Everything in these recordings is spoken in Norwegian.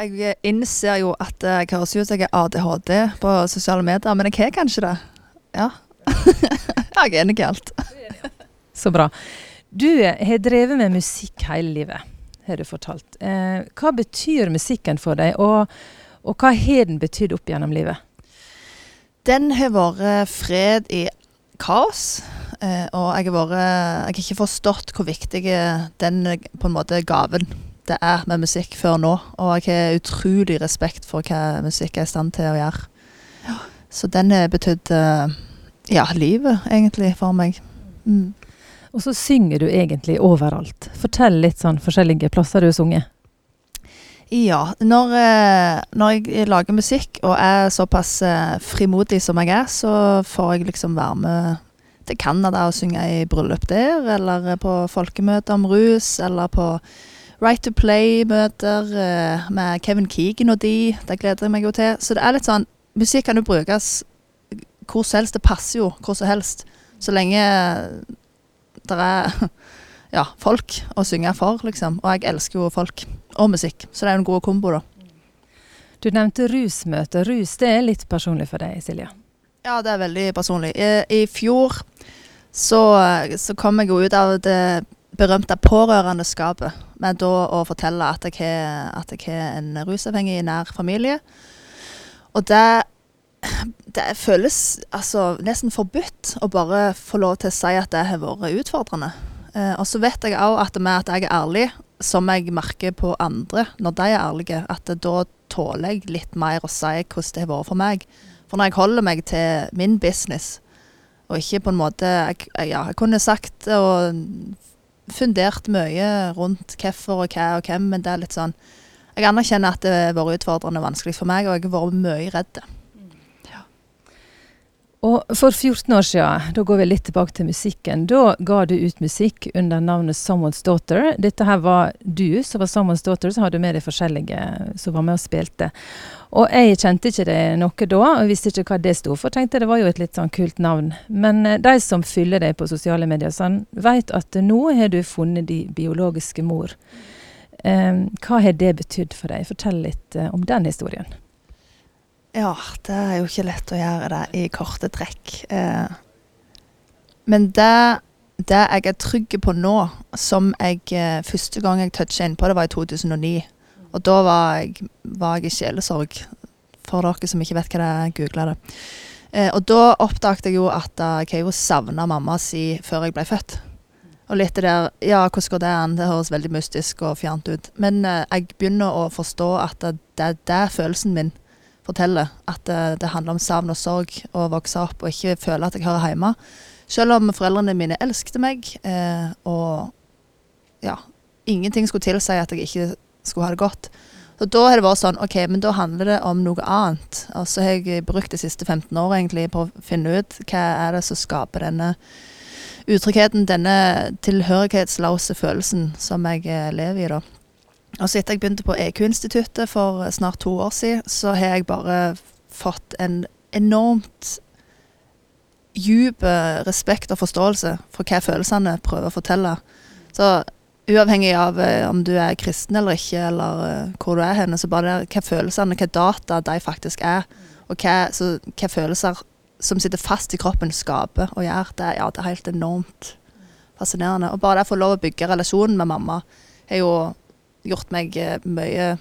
Jeg innser jo at jeg høres ut som jeg er ADHD på sosiale medier, men jeg har kanskje det. Ja. jeg er enig i alt. Så bra. Du har drevet med musikk hele livet, har du fortalt. Eh, hva betyr musikken for deg, og, og hva har den betydd opp gjennom livet? Den har vært fred i kaos. Eh, og jeg har, vært, jeg har ikke forstått hvor viktig den på en måte gaven det er med musikk før nå. Og jeg har utrolig respekt for hva musikk er i stand til å gjøre. Så den betydde eh, ja, livet, egentlig, for meg. Mm. Og så synger du egentlig overalt. Fortell litt sånn forskjellige plasser du har sunget. Ja. Når, eh, når, jeg lager musikk og er såpass eh, frimodig som jeg er, så får jeg liksom være med til Canada og synge i bryllup der, eller på folkemøter om rus, eller på Right to Play-møter eh, med Kevin Keegan og de. Det gleder jeg meg jo til. Så det er litt sånn Musikk kan jo brukes hvor som helst. Det passer jo hvor som helst. Så lenge det er ja, folk å synge for, liksom. Og jeg elsker jo folk og musikk, så det er jo en god kombo, da. Du nevnte rusmøte. Rus det er litt personlig for deg, Silja? Ja, det er veldig personlig. I, i fjor så, så, kom jeg jo ut av det berømte pårørendeskapet med da å fortelle at jeg har en rusavhengig i nær familie. Og det det føles altså nesten forbudt å bare få lov til å si at det har vært utfordrende. Eh, og så vet jeg òg at med at jeg er ærlig, som jeg merker på andre når de er ærlige, at da tåler jeg litt mer å si hvordan det har vært for meg. For når jeg holder meg til min business, og ikke på en måte Jeg, ja, jeg kunne sagt og fundert mye rundt hvorfor og hva og hvem, men det er litt sånn Jeg anerkjenner at det har vært utfordrende og vanskelig for meg, og jeg har vært mye redd. Og for 14 år siden, da går vi litt tilbake til musikken, da ga du ut musikk under navnet Someone's Daughter. Dette her var du som var Someone's Daughter, så hadde du med deg forskjellige som var med og spilte. Og jeg kjente ikke det noe da, og visste ikke hva det sto for. Tenkte det var jo et litt sånn kult navn. Men eh, de som fyller deg på sosiale medier, sånn, vet at nå har du funnet de biologiske mor. Um, hva har det betydd for deg? Fortell litt uh, om den historien. Ja, det er jo ikke lett å gjøre det i korte trekk. Eh, men det, det, jeg er trygg på nå, som jeg eh, Første gang jeg toucha innpå det, var i 2009. Og da var jeg, var jeg i sjelesorg. For dere som ikke vet hva det er, googla det. Eh, og da oppdaget jeg jo at jeg jo savna mamma si før jeg ble født. Og litt det der Ja, hvordan går det an? Det høres veldig mystisk og fjernt ut. Men jeg begynner å forstå at det, det er følelsen min forteller. At det, det handler om savn og sorg å vokse opp og ikke føle at jeg hører hjemme. Selv om foreldrene mine elsket meg, eh, og ja, ingenting skulle tilsi at jeg ikke skulle ha det godt. Så da har det vært sånn OK, men da handler det om noe annet. Og så har jeg brukt de siste 15 år egentlig på å finne ut hva er det som skaper denne utryggheten, denne tilhørighetsløse følelsen som jeg eh, lever i, da. Og etter jeg begynte på EQ-instituttet for snart to år siden, så har jeg bare fått en enormt djup eh, respekt og forståelse for hva følelsene prøver å fortelle. Så uavhengig av eh, om du er kristen eller ikke, eller hvor du er henne, så bare hva følelsene, hva data de faktisk er, og hva, så, hva følelser som sitter fast i kroppen, skaper og gjør, det, ja, det er helt enormt fascinerende. Og bare det å få lov å bygge relasjonen med mamma er jo gjort meg eh, mye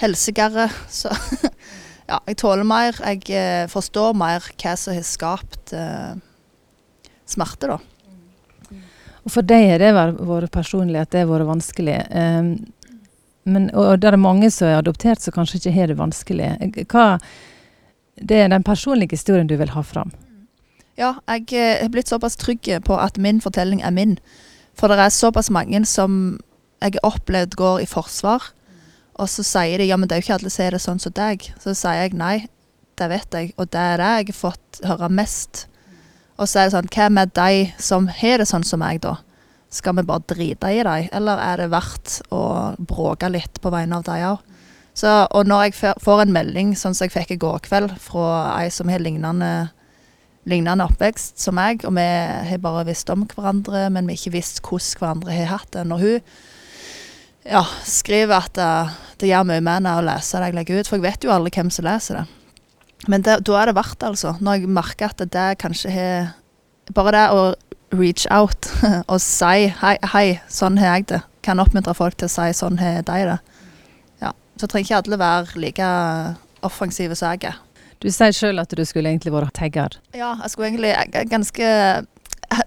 helsegarre. Så ja, jeg tåler mer. Jeg eh, forstår mer hva som har skapt eh, smerte, da. Og For deg har det vært personlig at det har vært vanskelig. Um, men, og det er mange som er adoptert som kanskje ikke har det vanskelig. Hva, det er den personlige historien du vil ha fram? Ja, jeg har blitt såpass trygg på at min fortelling er min. For det er såpass mange som jeg har opplevd går i forsvar. Og så sier de ja, men det er jo ikke alle som er det sånn som deg. Så sier jeg nei, det vet jeg, og det er det jeg har fått høre mest. Og så er det sånn, hva med de som har det sånn som meg, da? Skal vi bare drite i dem, eller er det verdt å bråke litt på vegne av dem òg? Og når jeg får en melding, sånn som jeg fikk i går kveld, fra ei som har lignende, lignende oppvekst som meg, og vi har bare visst om hverandre, men vi har ikke visst hvordan hverandre har hatt det når hun ja, skriver at det, det gjør mye mer enn å lese det jeg legger ut, for jeg vet jo aldri hvem som leser det. Men det, da er det verdt altså. Når jeg merker at det kanskje har Bare det å reach out og si hei, hei, sånn har jeg det. Kan oppmuntre folk til å si sånn har de det. Ja. Så trenger ikke alle være like offensive som jeg er. Du sier sjøl at du skulle egentlig vært tagger. Ja, jeg skulle egentlig ganske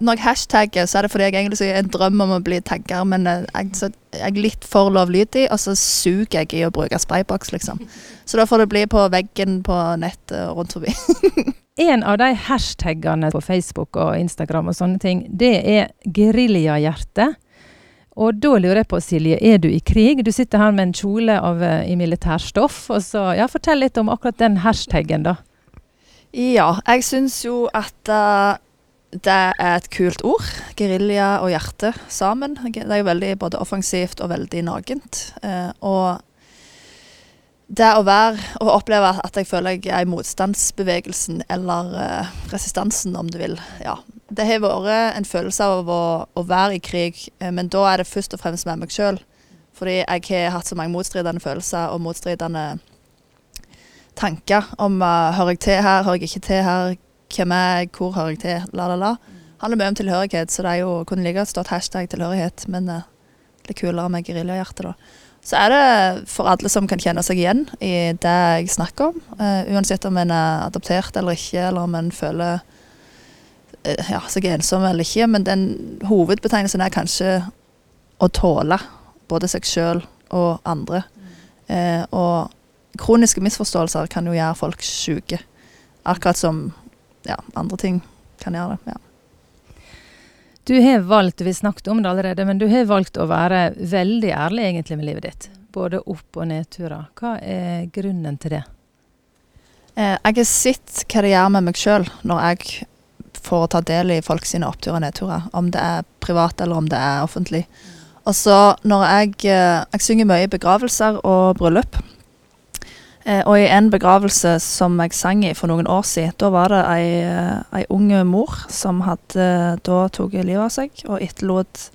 Når jeg hashtagger, så er det fordi jeg egentlig har en drøm om å bli tagger, men eh, jeg, så, jeg er litt for lovlydig, og så suger jeg i å bruke sprayboks, liksom. Så da får det bli på veggen på nettet rundt forbi. En av de hashtagene på Facebook og Instagram og sånne ting, det er geriljahjerte. Og da lurer jeg på, Silje, er du i krig? Du sitter her med en kjole av, eh, i militærstoff. og så, ja, Fortell litt om akkurat den hashtagen, da. Ja, jeg syns jo at uh, det er et kult ord. Gerilja og hjerte sammen. Det er jo veldig både offensivt og veldig nakent. Eh, og det å være og oppleve at jeg føler jeg er i motstandsbevegelsen, eller eh, resistansen, om du vil. Ja. Det har vært en følelse av å, å være i krig, eh, men da er det først og fremst med meg sjøl. Fordi jeg har hatt så mange motstridende følelser og motstridende tanker om uh, hører jeg til her, hører jeg ikke til her, hvem er jeg, hvor hører jeg til, la, la, la. Det handler mye om tilhørighet, så det er jo kunne like godt stått hashtag tilhørighet, men litt kulere med geriljahjerte, da så er det for alle som kan kjenne seg igjen i det jeg snakker om. Uh, uansett om en er adoptert eller ikke, eller om en føler uh, ja, seg ensom eller ikke. Men den hovedbetegnelsen er kanskje å tåle både seg sjøl og andre. Uh, og kroniske misforståelser kan jo gjøre folk syke. Akkurat som ja, andre ting kan gjøre det. ja. Du har valgt, vi snakket om det allerede, men du har valgt å være veldig ærlig egentlig med livet ditt. Både opp- og nedturer. Hva er grunnen til det? Eh, jeg har sett hva det gjør med meg sjøl når jeg får ta del i folk sine oppturer og nedturer. Om det er privat eller om det er offentlig. Og så når jeg, eh, jeg synger mye i begravelser og bryllup. Eh, og i en begravelse som jeg sang i for noen år siden, da var det ei, eh, ei ung mor som hadde da tatt livet av seg, og etterlot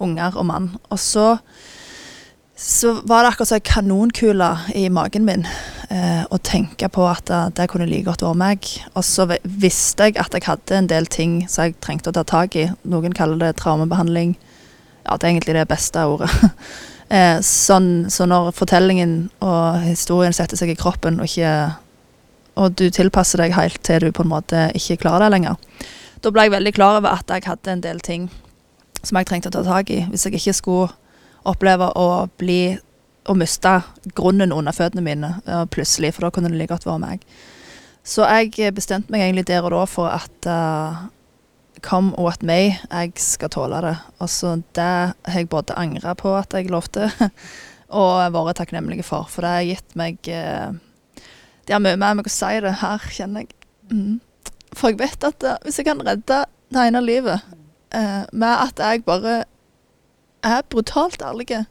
unger og mann. Og så, så var det akkurat som ei kanonkule i magen min eh, å tenke på at det, det kunne like godt vært meg. Og så visste jeg at jeg hadde en del ting som jeg trengte å ta tak i. Noen kaller det traumebehandling. Ja, det er egentlig det beste ordet. Eh, sånn, så når fortellingen og historien setter seg i kroppen, og, ikke, og du tilpasser deg helt til du på en måte ikke klarer det lenger, da ble jeg veldig klar over at jeg hadde en del ting som jeg trengte å ta tak i. Hvis jeg ikke skulle oppleve å bli å miste grunnen under føttene mine plutselig, for da kunne det like godt være meg. Så jeg bestemte meg egentlig der og da for at uh, Come what may, jeg skal tåle det. Og så det har jeg både angra på at jeg lovte, og vært takknemlig for. For det har gitt meg eh, Det har mye med meg å si det her, kjenner jeg. Mm. For jeg vet at uh, hvis jeg kan redde det ene livet uh, med at jeg bare er brutalt ærlig,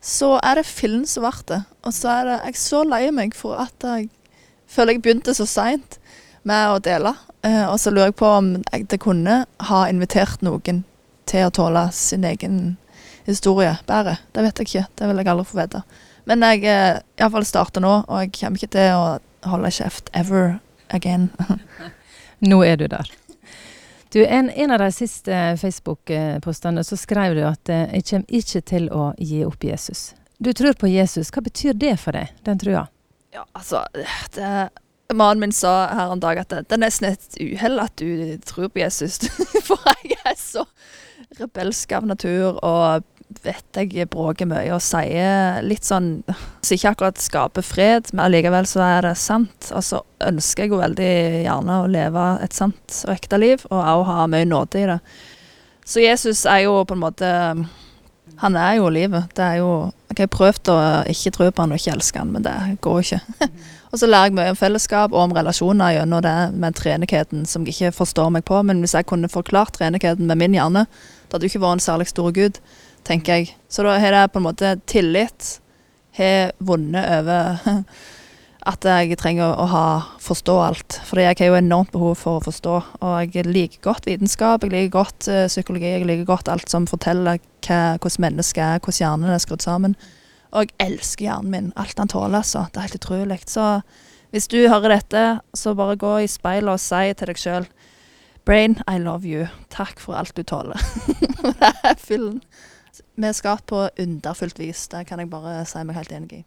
så er det fillen som ble det. Og så er det jeg så lei meg for at jeg føler jeg begynte så seint med å dele. Uh, og så lurer jeg på om jeg det kunne ha invitert noen til å tåle sin egen historie bedre. Det vet jeg ikke. Det vil jeg aldri få vite. Men jeg uh, iallfall starter nå, og jeg kommer ikke til å holde kjeft ever again. nå er du der. Du, en, en av de siste Facebook-postene så skrev du at uh, jeg kommer ikke til å gi opp Jesus. Du tror på Jesus. Hva betyr det for deg, den trua? Ja, altså det Mannen min sa her en dag at det, det er nesten et uhell at du tror på Jesus. For jeg er så rebelsk av natur og vet jeg bråker mye og sier litt sånn Som ikke akkurat skaper fred, men allikevel så er det sant. Og så ønsker jeg jo veldig gjerne å leve et sant og ekte liv, og òg ha mye nåde i det. Så Jesus er jo på en måte Han er jo livet. Det er jo Jeg har prøvd å ikke tro på han og ikke elske han, men det går ikke. Og så lærer jeg mye om fellesskap og om relasjoner gjennom det med treenigheten, som jeg ikke forstår meg på. Men hvis jeg kunne forklart treenigheten med min hjerne, det hadde jo ikke vært en særlig stor gud, tenker jeg. Så da har det på en måte tillit har vunnet over at jeg trenger å ha, forstå alt. Fordi jeg har jo enormt behov for å forstå. Og jeg liker godt vitenskap, jeg liker godt uh, psykologi, jeg liker godt alt som forteller hva, hvordan mennesket er, hvordan hjernen er skrudd sammen. Og jeg elsker hjernen min. Alt han tåler, altså. Det er helt utrolig. Så hvis du hører dette, så bare gå i speilet og si til deg sjøl Brain, I love you. Takk for alt du tåler. det er fillen. Vi er skapt på underfullt vis. Det kan jeg bare si meg helt enig i.